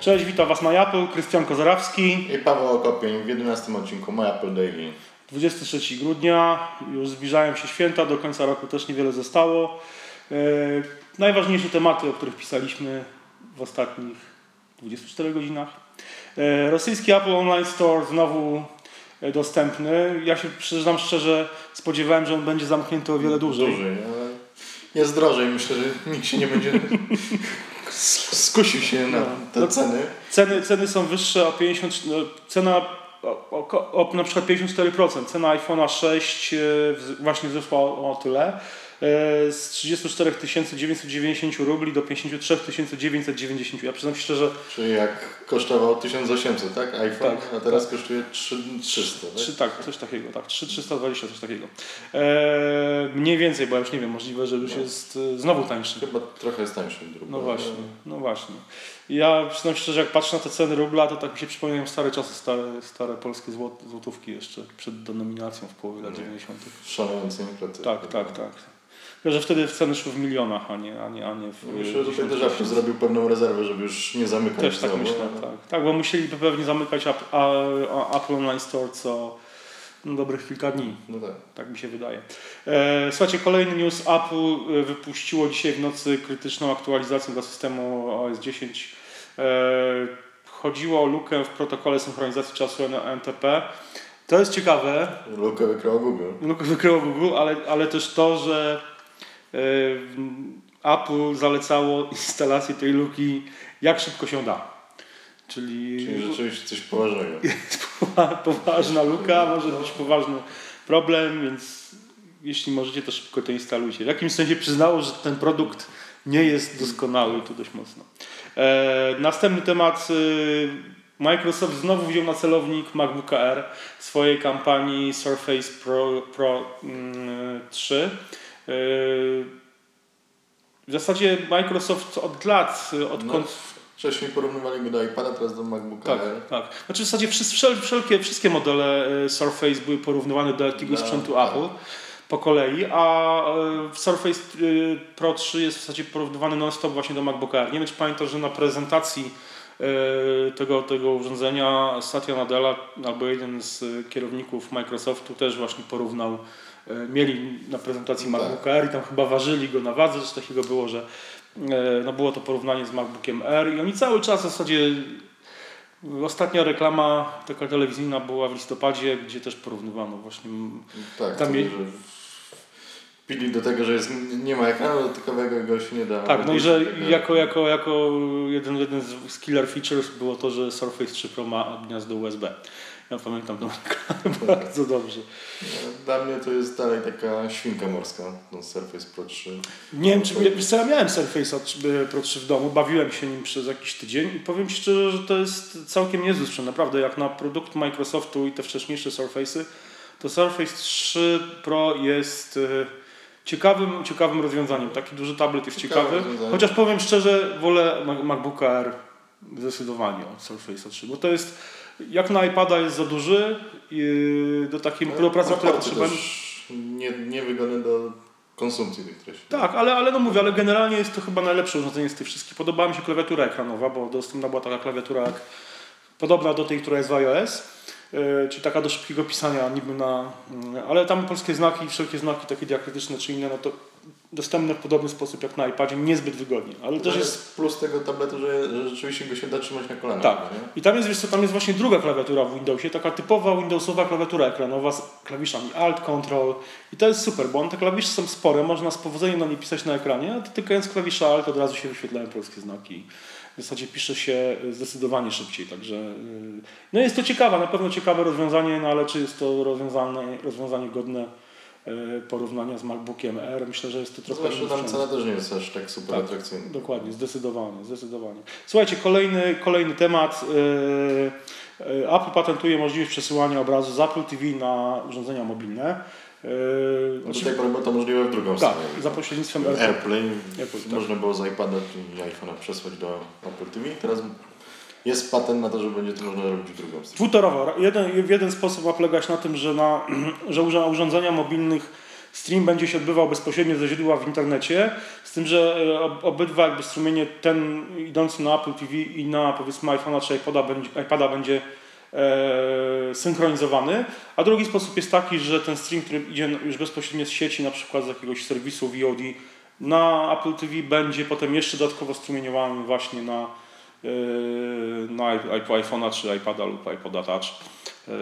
Cześć, witam Was na Apple, Krystian Kozarawski. I Paweł Okopień w 11 odcinku My Apple Daily. 23 grudnia, już zbliżają się święta, do końca roku też niewiele zostało. E, najważniejsze tematy, o których pisaliśmy w ostatnich 24 godzinach. E, rosyjski Apple Online Store znowu e, dostępny. Ja się przyznam szczerze, spodziewałem, że on będzie zamknięty o wiele dłużej. Dłużej, ale jest drożej. Myślę, że nikt się nie będzie skusił się na No. te No, ceny. Ceny, ceny są wyższe o 50, no, cena o, o, o na przykład 54%. Cena iPhone'a 6 e, właśnie wzrosła o, o tyle. E, Z 34 990 rubli do 53 990. Ja przyznam się szczerze, Czyli jak kosztował 1800, tak? iPhone, Tak, a teraz kosztuje 3300, tak? Trzy, tak, coś takiego, tak, 320, coś takiego. E, mniej więcej, bo ja już nie wiem, możliwe, że już No. jest e, znowu tańszy. Chyba trochę jest tańszy druk. No właśnie, no właśnie. Ja przyznam szczerze, jak patrzę na te ceny rubla, to tak mi się przypominają stare czasy, stare, stare polskie złot, złotówki jeszcze przed denominacją w połowie lat No. 90. Szalejący inflacja. Tak, tak, tak. Tylko, że wtedy ceny szły w milionach, a nie, a nie, a nie w No Myślę, że tutaj też tysięcy. zrobił pewną rezerwę, żeby już nie zamykać Też tak znowu, myślę, ale- tak. Tak, bo musieliby pewnie zamykać Apple Online Store co no, dobrych kilka dni. No tak. Tak mi się wydaje. E, słuchajcie, kolejny news. Apple e, wypuściło dzisiaj w nocy krytyczną aktualizację dla systemu OS 10. E, chodziło o lukę w protokole synchronizacji czasu N- NTP. To jest ciekawe. Lukę wykryło Google. Lukę wykryło Google, ale, ale też to, że Apple zalecało instalację tej luki jak szybko się da. Czyli, Czyli rzeczywiście coś poważnego. jest powa- poważna luka, może być poważny problem, więc jeśli możecie, to szybko to instalujcie. W jakimś sensie przyznało, że ten produkt nie jest doskonały tu dość mocno. E, następny temat. E, Microsoft znowu wziął na celownik MacBooka Air w swojej kampanii Surface Pro, Pro mm, 3. E, w zasadzie Microsoft od lat, odkąd Wcześniej porównywali go do iPada, teraz do MacBooka tak, Air. tak. Znaczy w zasadzie wszel, wszelkie, wszystkie modele e, Surface były porównywane do jakiegoś No, sprzętu tak. Apple po kolei, a w Surface Pro 3 jest w zasadzie porównywany non-stop właśnie do MacBooka Air. Nie wiem, czy pamiętasz, że na prezentacji tego, tego urządzenia Satya Nadella albo jeden z kierowników Microsoftu też właśnie porównał mieli na prezentacji Tak. MacBooka Air i tam chyba ważyli go na wadze, coś takiego było, że e, no było to porównanie z MacBookiem Air i oni cały czas w zasadzie Ostatnia reklama taka telewizyjna była w listopadzie, gdzie też porównywano właśnie. Tak, Tam je- że pili do tego, że jest, nie ma ekranu dotykowego, go się nie da. Tak, no i że jako, jako, jako jeden, jeden z z killer features było to, że Surface 3 Pro ma gniazdo USB. Ja pamiętam tą reklamę bardzo dobrze. Dla mnie to jest dalej taka świnka morska, ten Surface Pro 3. Nie wiem, czy wiesz co, ja miałem Surface Pro 3 w domu, bawiłem się nim przez jakiś tydzień i powiem Ci szczerze, że to jest całkiem niezły sprzęt. Naprawdę, jak na produkt Microsoftu i te wcześniejsze Surface'y, to Surface 3 Pro jest e, ciekawym, ciekawym rozwiązaniem. Taki duży tablet jest ciekawy. Chociaż powiem szczerze, wolę Ma- MacBooka Air zdecydowanie od Surface'a 3, bo to jest jak na iPada jest za duży i do takiej do pracy, która potrzeba. też nie, niewygodne do konsumpcji tych treści. Tak, ale, ale no mówię, ale generalnie jest to chyba najlepsze urządzenie z tych wszystkich. Podobała mi się klawiatura ekranowa, bo dostępna była taka klawiatura jak, podobna do tej, która jest w iOS, yy, czyli taka do szybkiego pisania niby na... Yy, ale tam polskie znaki, wszelkie znaki takie diakrytyczne czy inne, no to dostępne w podobny sposób jak na iPadzie, niezbyt wygodnie. Ale To też jest... jest plus tego tabletu, że, rzeczywiście go się da trzymać na kolanach. Tak. Nie? I tam jest, wiesz co, tam jest właśnie druga klawiatura w Windowsie, taka typowa Windowsowa klawiatura ekranowa z klawiszami Alt, Control i to jest super, bo on, te klawisze są spore, można z powodzeniem na nie pisać na ekranie, a dotykając klawisza Alt od razu się wyświetlają polskie znaki. W zasadzie pisze się zdecydowanie szybciej, także yy, no jest to ciekawe, na pewno ciekawe rozwiązanie, no ale czy jest to rozwiązanie, rozwiązanie godne porównania z MacBookiem Air? Myślę, że jest to trochę Zwłaszcza tam cena też nie jest aż tak super Tak. atrakcyjna. Dokładnie, zdecydowanie, zdecydowanie. Słuchajcie, kolejny, kolejny temat. Yy, yy, Apple patentuje możliwość przesyłania obrazu z Apple TV na urządzenia mobilne. Yy, tej pory było to możliwe w drugą tak, stronę. za pośrednictwem AirPlay. AirPlay tak. można było z iPada i iPhone'a przesłać do Apple TV. Teraz jest patent na to, że będzie to można robić w drugą stronę. Dwutorowo. Jeden, w jeden sposób ma polegać na tym, że, na, że urządzenia mobilnych stream będzie się odbywał bezpośrednio ze źródła w internecie, z tym, że e, obydwa jakby strumienie, ten idący na Apple TV i na powiedzmy iPhone'a czy iPoda będzie, iPada będzie e, synchronizowany, a drugi sposób jest taki, że ten stream, który idzie już bezpośrednio z sieci, na przykład z jakiegoś serwisu VOD na Apple TV będzie potem jeszcze dodatkowo strumieniowany właśnie na, e, na iPhone'a czy iPada lub iPoda Touch. E,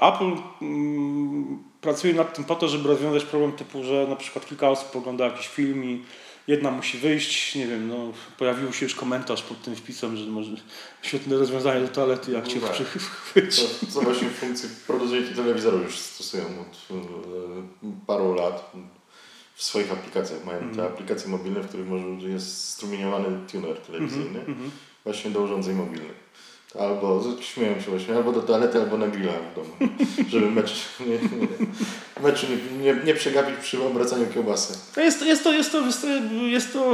Apple mm, pracuje nad tym po to, żeby rozwiązać problem typu, że na przykład kilka osób ogląda jakiś film i jedna musi wyjść, nie wiem, no, pojawił się już komentarz pod tym wpisem, że może świetne rozwiązanie do toalety, jak cię tak. przychwyci. To, co właśnie funkcje producenci telewizorów już stosują od e, paru lat w swoich aplikacjach. Mają te Mhm. aplikacje mobilne, w których jest strumieniowany tuner telewizyjny Mhm. właśnie do urządzeń mobilnych. Albo, śmieją się właśnie, albo do toalety, albo na grilla w domu, żeby mecz nie, nie, meczu nie, nie, nie przegapić przy obracaniu kiełbasy. Jest, jest, to, jest, to, jest, to, jest to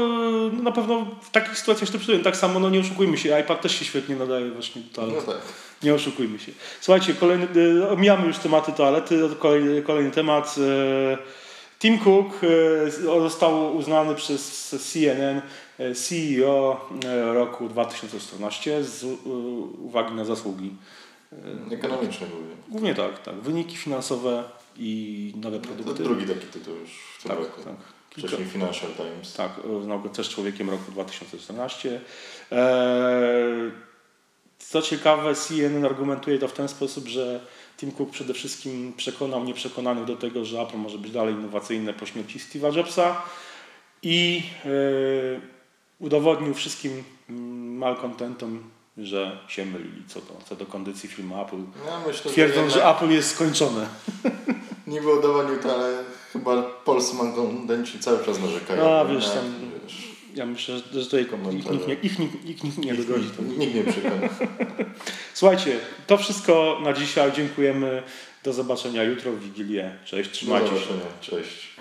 no na pewno w takich sytuacjach to przydaje. Tak samo, no nie oszukujmy się, iPad też się świetnie nadaje właśnie do toalety. No tak. Nie oszukujmy się. Słuchajcie, kolejny, y, omijamy już tematy toalety, kolejny, kolejny temat. y, Tim Cook y, został uznany przez CNN y, CEO y, roku 2014 z uwagi na zasługi. Ekonomiczne głównie. Głównie tak, tak. Wyniki finansowe i nowe To produkty. drugi taki tytuł już w tym tak, roku. tak. Wcześniej Financial Times. Tak, go też człowiekiem roku 2014. Eee, co ciekawe, CNN argumentuje to w ten sposób, że Tim Cook przede wszystkim przekonał nieprzekonanych do tego, że Apple może być dalej innowacyjne po śmierci Steve'a Jobsa i e, udowodnił wszystkim mm, malkontentom, że się mylili co do, co do kondycji firmy Apple. Ja myślę, Twierdzą, że, że Apple jest skończone. niby udowodnił to, ale chyba polscy mankondenci cały czas narzekają. A, wiesz, tam- wiesz, Ja myślę, że tutaj ich, nikt nie, ich, nikt- ich, nie dogodzi. nikt, nie przekona. Słuchajcie, to wszystko na dzisiaj. Dziękujemy. Do zobaczenia jutro w Wigilię. Cześć, trzymajcie się. Cześć.